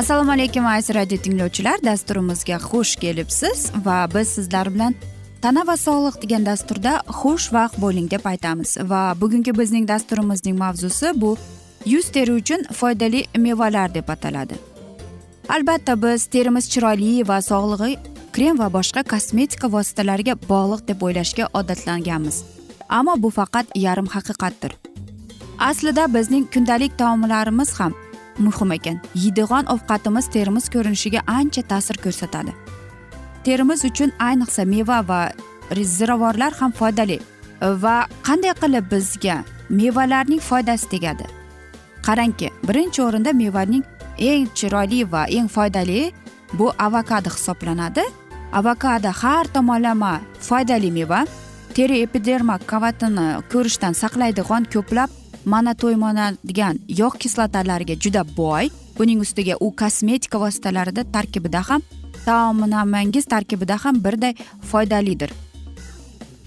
assalomu alaykum aziz radio tinglovchilar. Dasturimizga xush kelibsiz va biz sizlar bilan tana va sog'liq degan dasturda xush vaqt bo'ling deb aytamiz. Va bugungi bizning dasturimizning mavzusi bu yuz teri uchun foydali mevalar deb ataladi. Albatta biz terimiz chiroyli va sog'lig'i krem va boshqa kosmetika vositalariga bog'liq deb o'ylashga odatlanganmiz. Ammo bu faqat yarim haqiqatdir. Aslida bizning kundalik taomlarimiz ham muhim ekan. Yeydigan ovqatimiz terimiz ko'rinishiga ancha ta'sir ko'rsatadi. Terimiz uchun ayniqsa meva va ziravorlar ham foydali va qanday qilib bizga mevalarning foydasi tegadi? Qarangki birinchi o'rinda mevaning eng chiroyli va eng foydali bu avokado hisoblanadi. Avokado har tomonlama foydali meva. Teri epiderma qavatini ko'rishdan saqlaydigan ko'plab mana to'ymonadigan yog' kislotalariga juda boy. Buning ustiga u kosmetika vositalarida tarkibida ham taomnomangiz tarkibida ham birday foydalidir.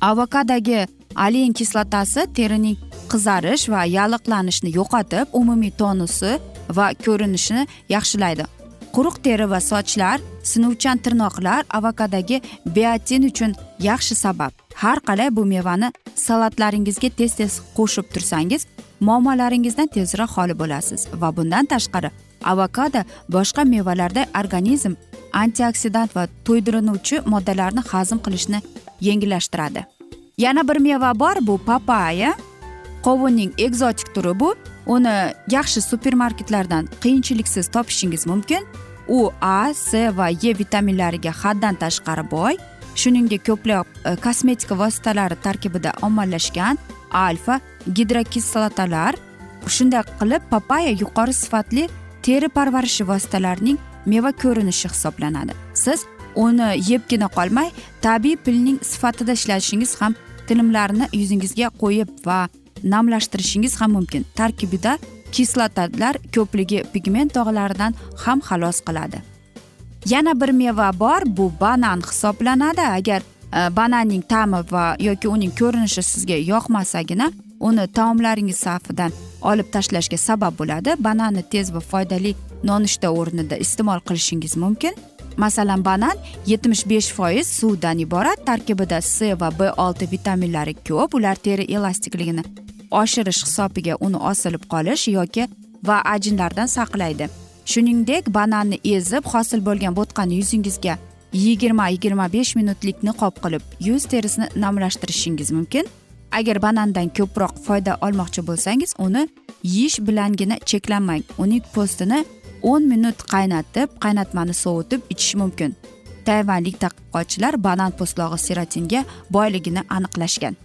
Avokadagi olein kislotasi terining qizarish va yalliqlanishni yo'qotib umumiy tonusi va ko'rinishini yaxshilaydi. Quruq teri va sochlar sinuvchan tirnoqlar avokadagi biotin uchun yaxshi sabab. Har qalay bu mevani salatlaringizga tez tez qo'shib tursangiz muammolaringizdan tezroq xoli bo'lasiz va bundan tashqari avokado boshqa mevalarda organizm antioksidant va to'ydirinuvchi moddalarni hazm qilishni yengillashtiradi. Yana bir meva bor bu papaya. Qovunning ekzotik turi bu. Uni yaxshi supermarketlardan qiyinchiliksiz topishingiz mumkin. U a c va e vitaminlariga haddan tashqari boy. Shuningdek ko'plab e, kosmetika vositalari tarkibida ommalashgan alfa gidrokislotalar shunday qilib papaya yuqori sifatli teri parvarishi vositalarining meva ko'rinishi hisoblanadi. Siz uni yebgina qolmay tabiiy pilning sifatida ishlatishingiz ham tilimlarni yuzingizga qo'yib va namlashtirishingiz ham mumkin. Tarkibida kislotalar ko'pligi pigment dog'laridan ham xalos qiladi. Yana bir meva bor bu banan hisoblanadi. Agar Э, bananning ta'mi va yoki uning ko'rinishi sizga yoqmasagina uni taomlaringiz safidan olib tashlashga sabab bo'ladi. Bananni tez va foydali nonushta o'rnida iste'mol qilishingiz mumkin. Masalan banan yetmish besh foiz suvdan iborat tarkibida c va b olti vitaminlari ko'p. Ular teri elastikligini oshirish hisobiga uni osilib qolish yoki va ajinlardan saqlaydi. Shuningdek bananni ezib hosil bo'lgan bo'tqani yuzingizga yigirma yigirma besh minutlik niqob qilib yuz terisini namlashtirishingiz mumkin. Agar banandan ko'proq foyda olmoqchi bo'lsangiz uni yeyish bilangina cheklanmang. Uning po'stini o'n minut qaynatib qaynatmani sovutib ichish mumkin. Tayvanlik tadqiqotchilar banan po'stlog'i serotinga boyligini aniqlashgan.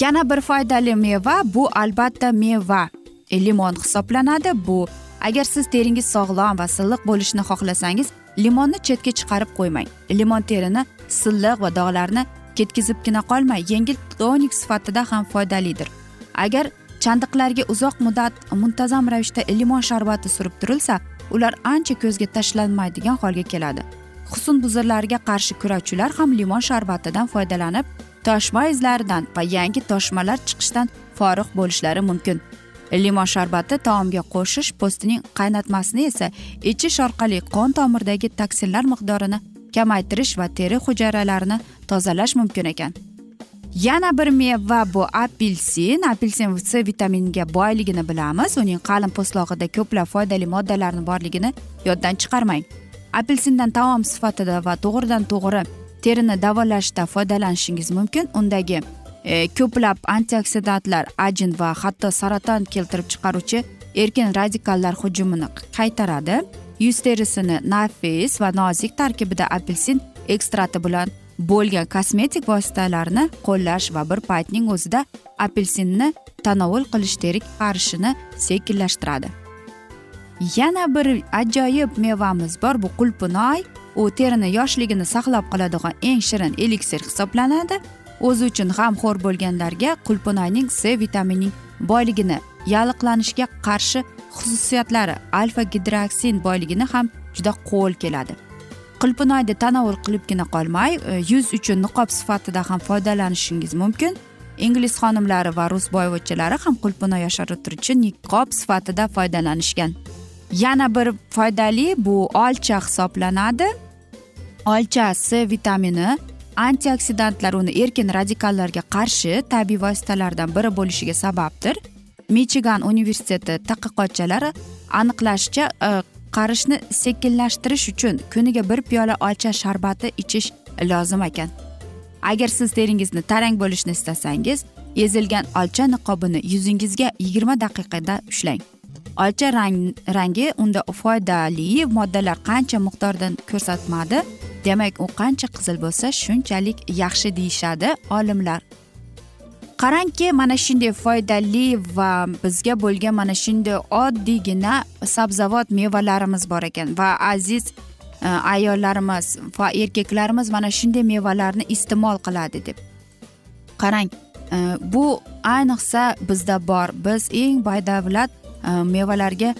Yana bir foydali meva bu albatta meva. E, limon hisoblanadi. Bu agar siz teringiz sog'lom va silliq bo'lishini xohlasangiz limonni chetga chiqarib qo'ymang. Limon terini silliq va dog'larni ketkizibgina qolmay yengil tonik sifatida ham foydalidir. Agar chandiqlarga uzoq muddat muntazam ravishda limon sharbati surib turilsa ular ancha ko'zga tashlanmaydigan holga keladi. Husnbuzarlarga qarshi kurashuvchilar ham limon sharbatidan foydalanib toshma izlaridan va yangi toshmalar chiqishdan forig' bo'lishlari mumkin. Limon sharbati taomga qo'shish po'stining qaynatmasini esa ichish orqali qon tomirdagi toksinlar miqdorini kamaytirish va teri hujayralarini tozalash mumkin ekan. Yana bir meva bu apelsin. Apelsin c vitaminiga boyligini bilamiz. Uning qalin po'stlog'ida ko'plab foydali moddalarni borligini yoddan chiqarmang. Apelsindan taom sifatida va to'g'ridan to'g'ri terini davolashda foydalanishingiz mumkin. Undagi E, ko'plab antioksidantlar ajin va hatto saraton keltirib chiqaruvchi erkin radikallar hujumini qaytaradi. Yuz terisini nafis va nozik tarkibida apelsin ekstrati bilan bo'lgan kosmetik vositalarni qo'llash va bir paytning o'zida apelsinni tanovul qilish teri qarishini sekinlashtiradi. Yana bir ajoyib mevamiz bor bu qulpunoy u terini yoshligini saqlab qoladigan eng shirin eliksir hisoblanadi. O'zi uchun g'amxo'r bo'lganlarga qulpunoyning c vitaminining boyligini yalliqlanishga qarshi xususiyatlari alfa gidroksin boyligini ham juda qo'l keladi. Qulpunoyni tanovul qilibgina qolmay e, yuz uchun niqob sifatida ham foydalanishingiz mumkin. Ingliz xonimlari va rus boyvachchalari ham qulpunoy yoshartiruvchi niqob sifatida foydalanishgan. Yana bir foydali bu olcha hisoblanadi. Olcha c vitamini antioksidantlar uni erkin radikallarga qarshi tabiiy vositalardan biri bo'lishiga sababdir. Michigan universiteti tadqiqotchilari aniqlashicha e, qarishni sekinlashtirish uchun kuniga bir piyola olcha sharbati ichish lozim ekan. Agar siz teringizni tarang bo'lishini istasangiz ezilgan olcha niqobini yuzingizga yigirma daqiqada ushlang. Olcha rang rangi unda foydali moddalar qancha miqdorda ko'rsatmadi? Demak u qancha qizil bo'lsa shunchalik yaxshi deyishadi olimlar. Qarangki mana shunday foydali va bizga bo'lgan mana shunday oddiygina sabzavot mevalarimiz bor ekan va aziz e, ayollarimiz va erkaklarimiz mana shunday mevalarni iste'mol qiladi deb. Qarang e, bu ayniqsa bizda bor. Biz eng boydavlat e, mevalarga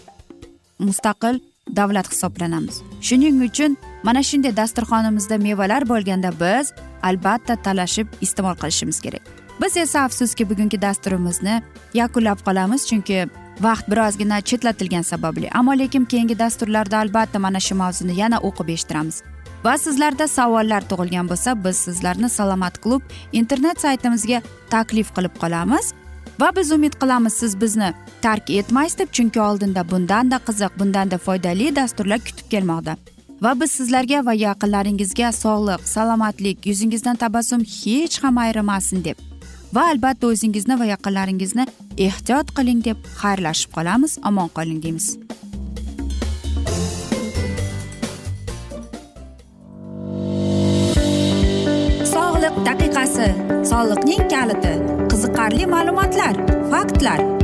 mustaqil davlat hisoblanamiz. Shuning uchun mana shunday dasturxonimizda mevalar bo'lganda biz albatta talashib iste'mol qilishimiz kerak. Biz esa afsuski bugungi dasturimizni yakunlab qolamiz chunki vaqt birozgina chetlatilgani sababli. Ammo lekin keyingi dasturlarda albatta mana shu mavzuni yana o'qib eshittiramiz. Va sizlarda savollar tug'ilgan bo'lsa biz sizlarni salomat klub internet saytimizga taklif qilib qolamiz. Va biz umid qilamiz siz bizni tark etmaysiz deb chunki oldinda bundanda qiziq bundanda foydali dasturlar kutib kelmoqda. Va biz sizlarga va yaqinlaringizga sog'lik salomatlik yuzingizdan tabassum hech ham ayrimasin deb va albatta o'zingizni va yaqinlaringizni ehtiyot qiling deb xayrlashib qolamiz omon qoling deymiz. Sog'liq daqiqasi soliqning kaliti qiziqarli ma'lumotlar faktlar.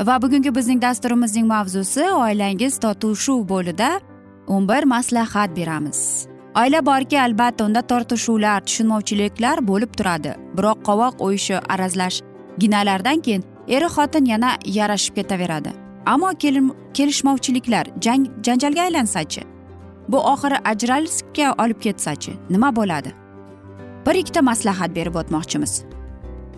Va bugungi bizning dasturimizning mavzusi oilangiz tortishuv bo'lida o'n bir maslahat beramiz. Oila borki albatta unda tortishuvlar tushunmovchiliklar bo'lib turadi. Biroq qovoq o'yishi arazlash ginalardan keyin eri xotin yana yarashib ketaveradi. Ammo kelishmovchiliklar jang janjalga aylansachi bu oxiri ajralishga olib ketsachi nima bo'ladi? Bir ikkita maslahat berib o'tmoqchimiz.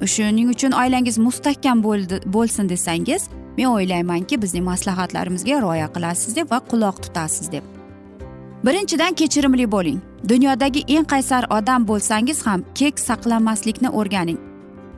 Shuning uchun oilangiz mustahkam bo'lsin desangiz men o'ylaymanki bizning maslahatlarimizga rioya qilasiz deb va quloq tutasiz deb. Birinchidan kechirimli bo'ling. Dunyodagi eng qaysar odam bo'lsangiz ham kek saqlamaslikni o'rganing.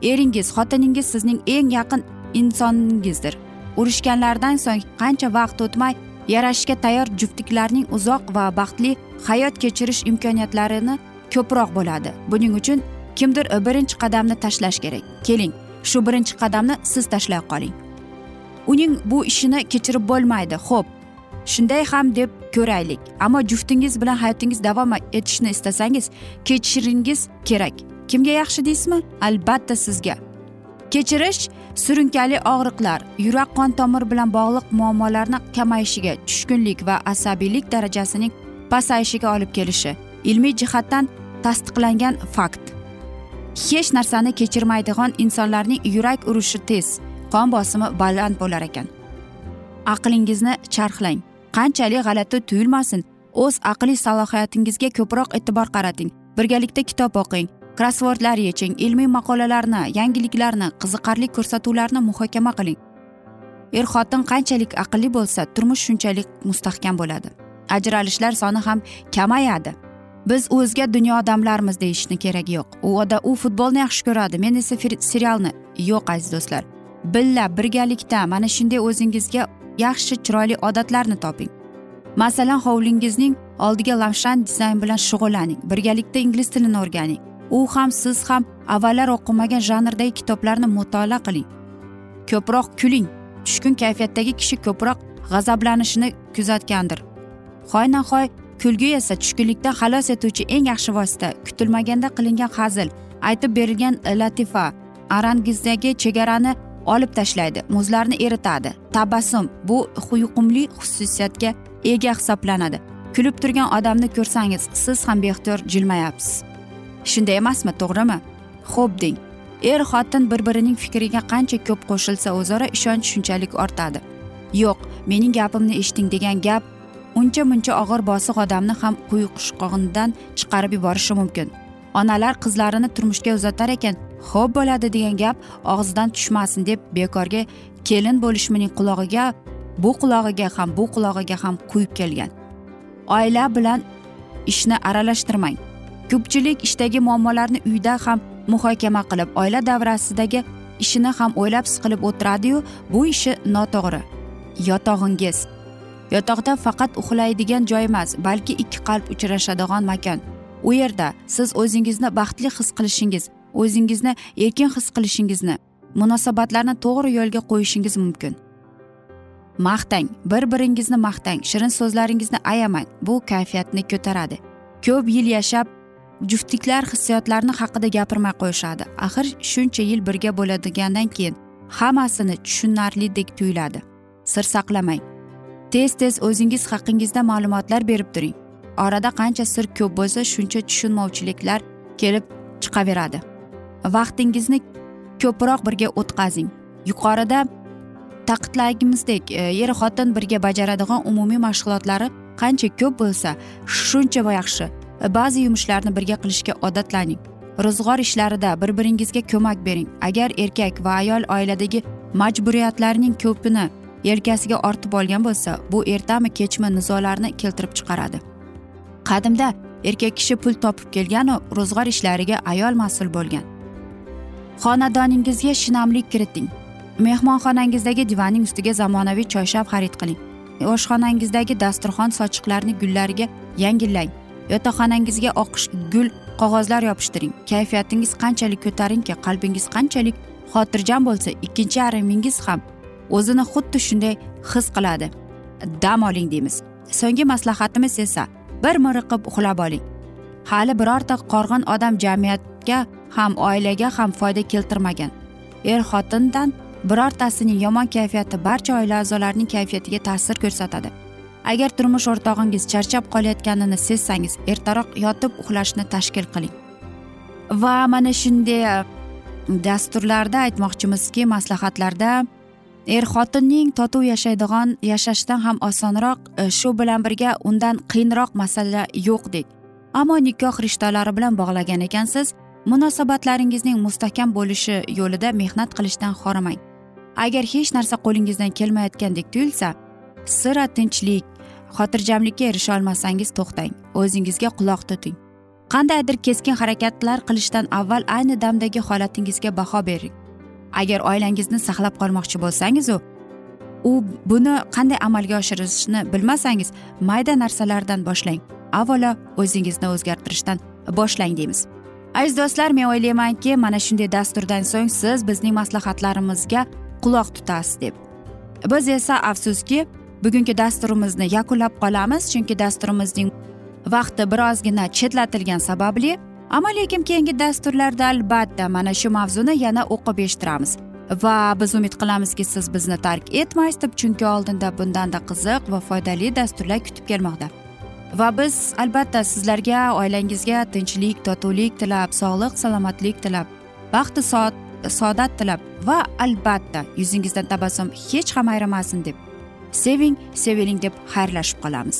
Eringiz xotiningiz sizning eng yaqin insoningizdir. Urushganlaridan so'ng qancha vaqt o'tmay yarashishga tayyor juftliklarning uzoq va baxtli hayot kechirish imkoniyatlarini ko'proq bo'ladi. Buning uchun kimdir birinchi qadamni tashlash kerak. Keling shu birinchi qadamni siz tashlay qoling. Uning bu ishini kechirib bo'lmaydi ho'p shunday ham deb ko'raylik. Ammo juftingiz bilan hayotingiz davom etishni istasangiz kechirishingiz kerak. Kimga yaxshi deysizmi? Albatta sizga. Kechirish surunkali og'riqlar yurak qon tomir bilan bog'liq muammolarni kamayishiga tushkunlik va asabiylik darajasining pasayishiga olib kelishi ilmiy jihatdan tasdiqlangan fakt. Hech narsani kechirmaydigan insonlarning yurak urishi tez qon bosimi baland bo'lar ekan. Aqlingizni charxlang qanchalik g'alati tuyulmasin. O'z aqliy salohiyatingizga ko'proq e'tibor qarating. Birgalikda kitob o'qing krossvordlar yeching ilmiy maqolalarni yangiliklarni qiziqarli ko'rsatuvlarni muhokama qiling. Er xotin qanchalik aqlli bo'lsa turmush shunchalik mustahkam bo'ladi. Ajralishlar soni ham kamayadi. Biz o'zga dunyo odamlarmiz deyishni keragi yo'q. U oda u futbolni yaxshi ko'radi men esa serialni yo'q aziz do'stlar. Billa birgalikda mana shunday o'zingizga yaxshi chiroyli odatlarni toping. Masalan hovlingizning oldiga lavshan dizayn bilan shug'ullaning birgalikda ingliz tilini o'rganing. U ham siz ham avvallar o'qimagan janrdagi kitoblarni mutolaa qiling. Ko'proq kuling. Tushkun kayfiyatdagi kishi ko'proq g'azablanishini kuzatgandir. Hoy nahoy kulgi esa tushkunlikdan xalos etuvchi eng yaxshi vosita. Kutilmaganda qilingan hazil aytib berilgan latifa arangizdagi chegarani olib tashlaydi muzlarni eritadi. Tabassum bu yuqumli xususiyatga ega hisoblanadi. Kulib turgan odamni ko'rsangiz siz ham beixtiyor jilmayapsiz. Shunday emasmi to'g'rimi? Xo'p deng. Er xotin bir birining fikriga qancha ko'p qo'shilsa o'zaro ishonch shunchalik ortadi. Yo'q mening gapimni eshiting degan gap uncha muncha og'ir bosiq odamni ham quyushqog'idan chiqarib yuborishi mumkin. Onalar qizlarini turmushga uzatar ekan xo'p bo'ladi degan gap og'zidan tushmasin deb bekorga kelin bo'lishimning qulog'iga bu qulog'iga ham bu qulog'iga ham quyib kelgan. Oila bilan ishni aralashtirmang. Ko'pchilik ishdagi muammolarni uyda ham muhokama qilib oila davrasidagi ishini ham o'ylab siqilib o'tiradiyu bu ishi noto'g'ri. Yotog'ingiz yotoqda faqat uxlaydigan joy emas balki ikki qalb uchrashadigan makon u yerda siz o'zingizni baxtli his qilishingiz o'zingizni erkin his qilishingizni munosabatlarni to'g'ri yo'lga qo'yishingiz mumkin. Maqtang bir biringizni maqtang shirin so'zlaringizni ayamang bu kayfiyatni ko'taradi. Ko'p yil yashab juftliklar hissiyotlarni haqida gapirmay qo'yishadi. Axir shuncha yil birga bo'ladigandan keyin hammasini tushunarlidek tuyuladi. Sir saqlamang. Tez tez o'zingiz haqingizda ma'lumotlar berib turing. Orada qancha sir ko'p bo'lsa shuncha tushunmovchiliklar kelib chiqaveradi. Vaqtingizni ko'proq birga o'tkazing. Yuqorida taqidlagimizdek er xotin birga bajaradigan umumiy mashg'ulotlari qancha ko'p bo'lsa shuncha yaxshi. Ba'zi yumushlarni birga qilishga odatlaning. Ro'zg'or ishlarida bir biringizga ko'mak bering. Agar erkak va ayol oiladagi majburiyatlarning ko'pini yelkasiga ortib olgan bo'lsa bu ertami kechmi nizolarni keltirib chiqaradi. Qadimda erkak kishi pul topib kelganu ro'zg'or ishlariga ayol mas'ul bo'lgan. Xonadoningizga shinamlik kiriting. Mehmonxonangizdagi divanning ustiga zamonaviy choyshab xarid qiling. Oshxonangizdagi dasturxon sochiqlarini gullariga yangilang. Yotoqxonangizga oqish gul qog'ozlar yopishtiring. Kayfiyatingiz qanchalik ko'tarinki qalbingiz qanchalik xotirjam bo'lsa ikkinchi yarimingiz ham o'zini xuddi shunday his qiladi. Dam oling deymiz. So'nggi maslahatimiz esa bir miriqib uxlab oling. Hali birorta qorg'in odam jamiyatga ham oilaga ham foyda keltirmagan. Er xotindan birortasining yomon kayfiyati barcha oila a'zolarining kayfiyatiga ta'sir ko'rsatadi. Agar turmush o'rtog'ingiz charchab qolayotganini sezsangiz ertaroq yotib uxlashni tashkil qiling. Va mana shunday dasturlarda aytmoqchimizki maslahatlarda er xotinning totuv yashaydigan yashashdan ham osonroq e, shu bilan birga undan qiyinroq masala yo'qdek ammo nikoh rishtalari bilan bog'lagan ekansiz munosabatlaringizning mustahkam bo'lishi yo'lida mehnat qilishdan horimang agar hech narsa qo'lingizdan kelmayotgandek tuyulsa sira tinchlik xotirjamlikka erisha olmasangiz to'xtang o'zingizga quloq tuting. Qandaydir keskin harakatlar qilishdan avval ayni damdagi holatingizga baho bering. Agar oilangizni saqlab qolmoqchi bo'lsangizu u buni qanday amalga oshirishni bilmasangiz mayda narsalardan boshlang. Avvalo o'zingizni o'zgartirishdan boshlang deymiz. Aziz do'stlar men o'ylaymanki mana shunday dasturdan so'ng siz bizning maslahatlarimizga quloq tutasiz deb. Biz esa afsuski bugungi dasturimizni yakunlab qolamiz chunki dasturimizning vaqti birozgina chetlatilgani sababli ammo lekin keyingi dasturlarda albatta mana shu mavzuni yana o'qib eshittiramiz. Va biz umid qilamizki siz bizni tark etmaysiz deb chunki oldinda bundanda qiziq va foydali dasturlar kutib kelmoqda. Va biz albatta sizlarga oilangizga tinchlik totuvlik tilab sog'lik salomatlik tilab baxtu saodat tilab va albatta yuzingizdan tabassum hech ham ayrimasin deb seving seviling deb xayrlashib qolamiz.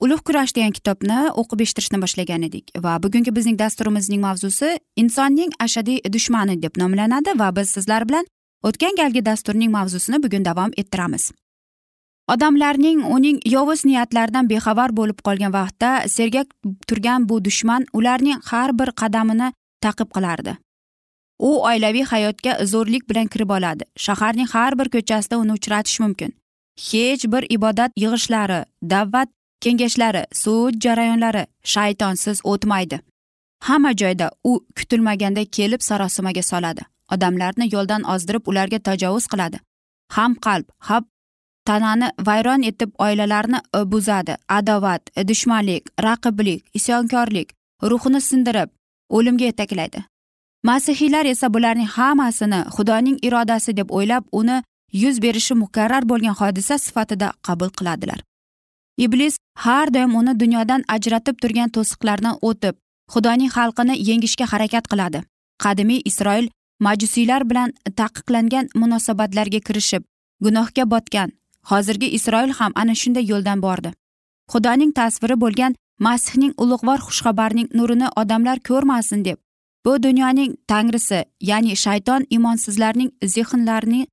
ulug' kurash degan kitobni o'qib eshittirishni boshlagan edik va bugungi bizning dasturimizning mavzusi insonning ashadiy dushmani deb nomlanadi va biz sizlar bilan o'tgan galgi dasturning mavzusini bugun davom ettiramiz. Odamlarning uning yovuz niyatlaridan bexabar bo'lib qolgan vaqtda sergak turgan bu dushman ularning har bir qadamini taqib qilardi. U oilaviy hayotga zo'rlik bilan kirib oladi. Shaharning har bir ko'chasida uni uchratish mumkin. Hech bir ibodat yig'ishlari da'vat kengashlari sud jarayonlari shaytonsiz o'tmaydi. Hamma joyda u kutilmaganda kelib sarosimaga soladi. Odamlarni yo'ldan ozdirib ularga tajovuz qiladi. Ham qalb ham tanani vayron etib oilalarni buzadi. Adovat dushmanlik raqiblik isyonkorlik ruhini sindirib o'limga yetaklaydi. Masihiylar esa bularning hammasini xudoning irodasi deb o'ylab uni yuz berishi muqarrar bo'lgan hodisa sifatida qabul qiladilar. Iblis har doim uni dunyodan ajratib turgan to'siqlardan o'tib xudoning xalqini yengishga harakat qiladi. Qadimiy isroil majusiylar bilan taqiqlangan munosabatlarga kirishib gunohga botgan. Hozirgi isroil ham ana shunday yo'ldan bordi. Xudoning tasviri bo'lgan masihning ulug'vor xushxabarning nurini odamlar ko'rmasin deb bu dunyoning tangrisi ya'ni shayton imonsizlarning zehnlarini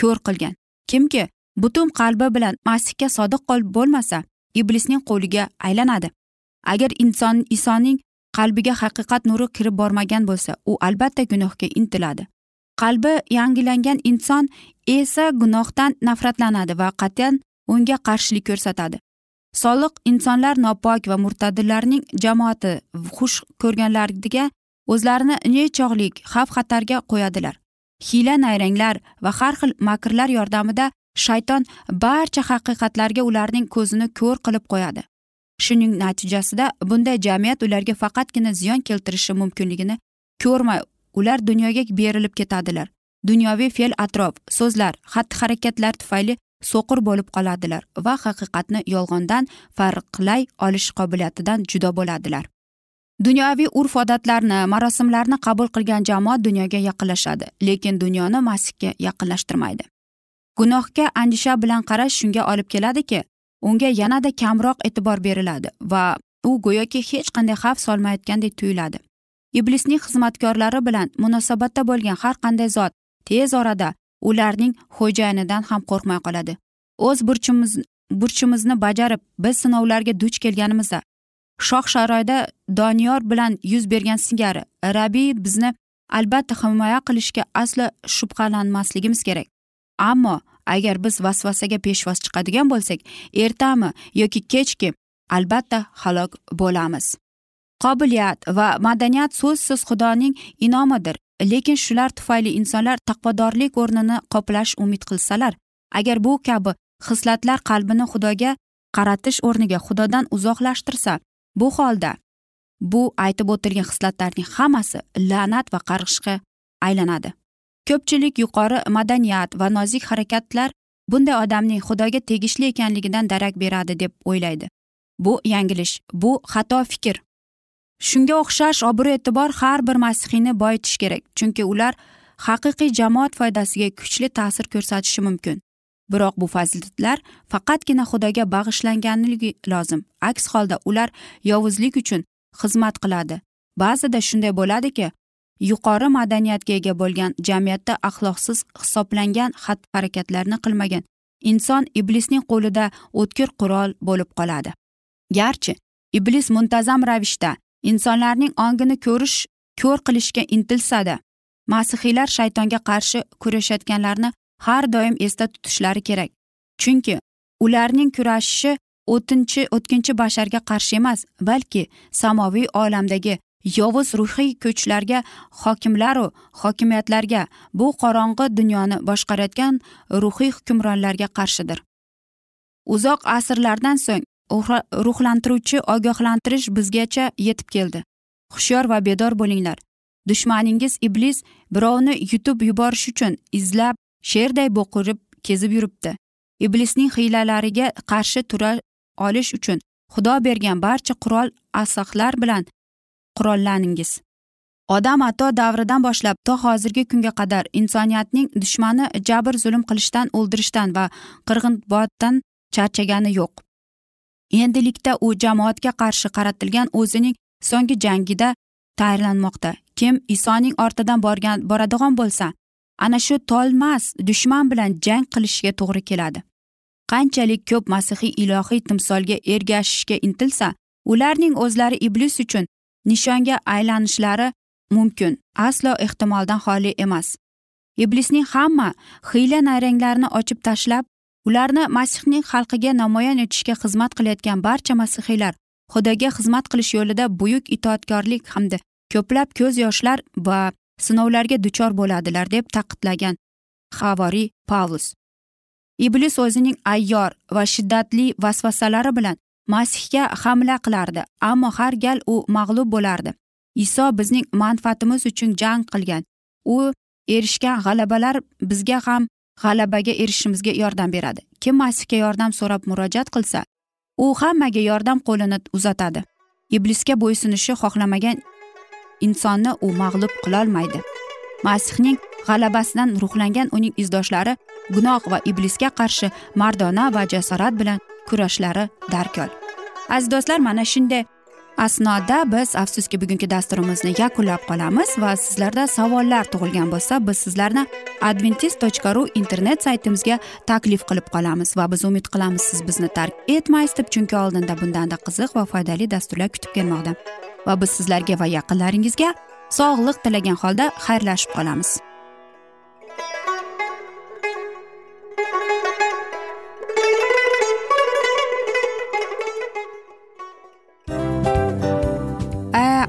ko'r qilgan. Kimki butun qalbi bilan masihga sodiq bo'lmasa iblisning qo'liga aylanadi. Agar inson isoning qalbiga haqiqat nuri kirib bormagan bo'lsa u albatta gunohga intiladi. Qalbi yangilangan inson esa gunohdan nafratlanadi va qat'iyan unga qarshilik ko'rsatadi. Soliq insonlar nopok va murtadillarning jamoati xush ko'rganlariga o'zlarini nechog'lik xavf xatarga qo'yadilar. Hiyla nayranglar va har xil makrlar yordamida shayton barcha haqiqatlarga ularning ko'zini ko'r qilib qo'yadi. Shuning natijasida bunday jamiyat ularga faqatgina ziyon keltirishi mumkinligini ko'rmay ular dunyoga berilib ketadilar. Dunyoviy fe'l atrof so'zlar xatti harakatlar tufayli so'qir bo'lib qoladilar va haqiqatni yolg'ondan farqlay olish qobiliyatidan judo bo'ladilar. Dunyoviy urf odatlarni marosimlarni qabul qilgan jamoat dunyoga yaqinlashadi lekin dunyoni masihga yaqinlashtirmaydi. Gunohga andisha bilan qarash shunga olib keladiki unga yanada kamroq e'tibor beriladi va u go'yoki hech qanday xavf solmayotgandek tuyuladi. Iblisning xizmatkorlari bilan munosabatda bo'lgan har qanday zot tez orada ularning xo'jayinidan ham qo'rqmay qoladi. O'z burchimiz burchimizni bajarib biz sinovlarga duch kelganimizda shoh sharoyda doniyor bilan yuz bergan singari rabiy bizni albatta himoya qilishga aslo shubhalanmasligimiz kerak. Ammo agar biz vasvasaga peshvoz chiqadigan bo'lsak ertami yoki kechki albatta halok bo'lamiz. Qobiliyat va madaniyat so'zsiz xudoning inomidir. Lekin shular tufayli insonlar taqvodorlik o'rnini qoplash umid qilsalar agar bu kabi xislatlar qalbini xudoga qaratish o'rniga xudodan uzoqlashtirsa bu holda bu aytib o'tilgan xislatlarning hammasi la'nat va qarg'ishga aylanadi. Ko'pchilik yuqori madaniyat va nozik harakatlar bunday odamning xudoga tegishli ekanligidan darak beradi deb o'ylaydi. Bu yanglish bu xato fikr. Shunga o'xshash obro' e'tibor har bir masihiyni boyitish kerak chunki ular haqiqiy jamoat foydasiga kuchli ta'sir ko'rsatishi mumkin. Biroq bu fazilatlar faqatgina xudoga bag'ishlanganligi lozim. Aks holda ular yovuzlik uchun xizmat qiladi. Ba'zida shunday bo'ladiki yuqori madaniyatga ega bo'lgan jamiyatda axloqsiz hisoblangan xatti harakatlarni qilmagan inson iblisning qo'lida o'tkir qurol bo'lib qoladi. Garchi iblis muntazam ravishda insonlarning ongini ko'rish ko'r qilishga intilsada masihiylar shaytonga qarshi kurashayotganlarni har doim esda tutishlari kerak. Chunki ularning kurashishi o'tinchi o'tkinchi basharga qarshi emas balki samoviy olamdagi yovuz ruhiy kuchlarga hokimlaru hokimiyatlarga bu qorong'i dunyoni boshqarayotgan ruhiy hukmronlarga qarshidir. Uzoq asrlardan so'ng ruhlantiruvchi ogohlantirish bizgacha yetib keldi. Hushyor va bedor bo'linglar. Dushmaningiz iblis birovni yutib yuborish uchun izlab sherday bo'qirib kezib yuribdi. Iblisning hiylalariga qarshi tura olish uchun xudo bergan barcha qurol asahlar bilan qurollaningiz. Odam ato davridan boshlab to hozirgi kunga qadar insoniyatning dushmani jabr zulm qilishdan o'ldirishdan va qirg'inbotdan charchagani yo'q. Endilikda u jamoatga qarshi qaratilgan o'zining so'nggi jangida tayyorlanmoqda. Kim isoning ortidan borgan boradigan bo'lsa ana shu tolmas dushman bilan jang qilishga to'g'ri keladi. Qanchalik ko'p masihiy ilohiy timsolga ergashishga intilsa ularning o'zlari iblis uchun nishonga aylanishlari mumkin aslo ehtimoldan xoli emas. Iblisning hamma hiyla nayranglarini ochib tashlab ularni masihning xalqiga namoyon etishga xizmat qilayotgan barcha masihiylar xudoga xizmat qilish yo'lida buyuk itoatkorlik hamda ko'plab ko'z yoshlar va sinovlarga duchor bo'ladilar deb taqidlagan havoriy pavlus. Iblis o'zining ayyor va shiddatli vasvasalari bilan masihga hamla qilardi ammo har gal u mag'lub bo'lardi. Iso bizning manfaatimiz uchun jang qilgan. U erishgan g'alabalar bizga ham g'alabaga erishishimizga yordam beradi. Kim masihga yordam so'rab murojaat qilsa u hammaga yordam qo'lini uzatadi. Iblisga bo'ysunishi xohlamagan insonni u mag'lub qilolmaydi. Masihning g'alabasidan ruhlangan uning izdoshlari gunoh va iblisga qarshi mardona va jasorat bilan kurashlari darkor. Aziz do'stlar mana shunday asnoda biz afsuski bugungi dasturimizni yakunlab qolamiz va sizlarda savollar tug'ilgan bo'lsa biz sizlarni adventis tochka ru internet saytimizga taklif qilib qolamiz va biz umid qilamiz siz bizni tark etmaysiz deb chunki oldinda bundanda qiziq va foydali dasturlar kutib kelmoqda. Va biz sizlarga va yaqinlaringizga sog'lik tilagan holda xayrlashib qolamiz.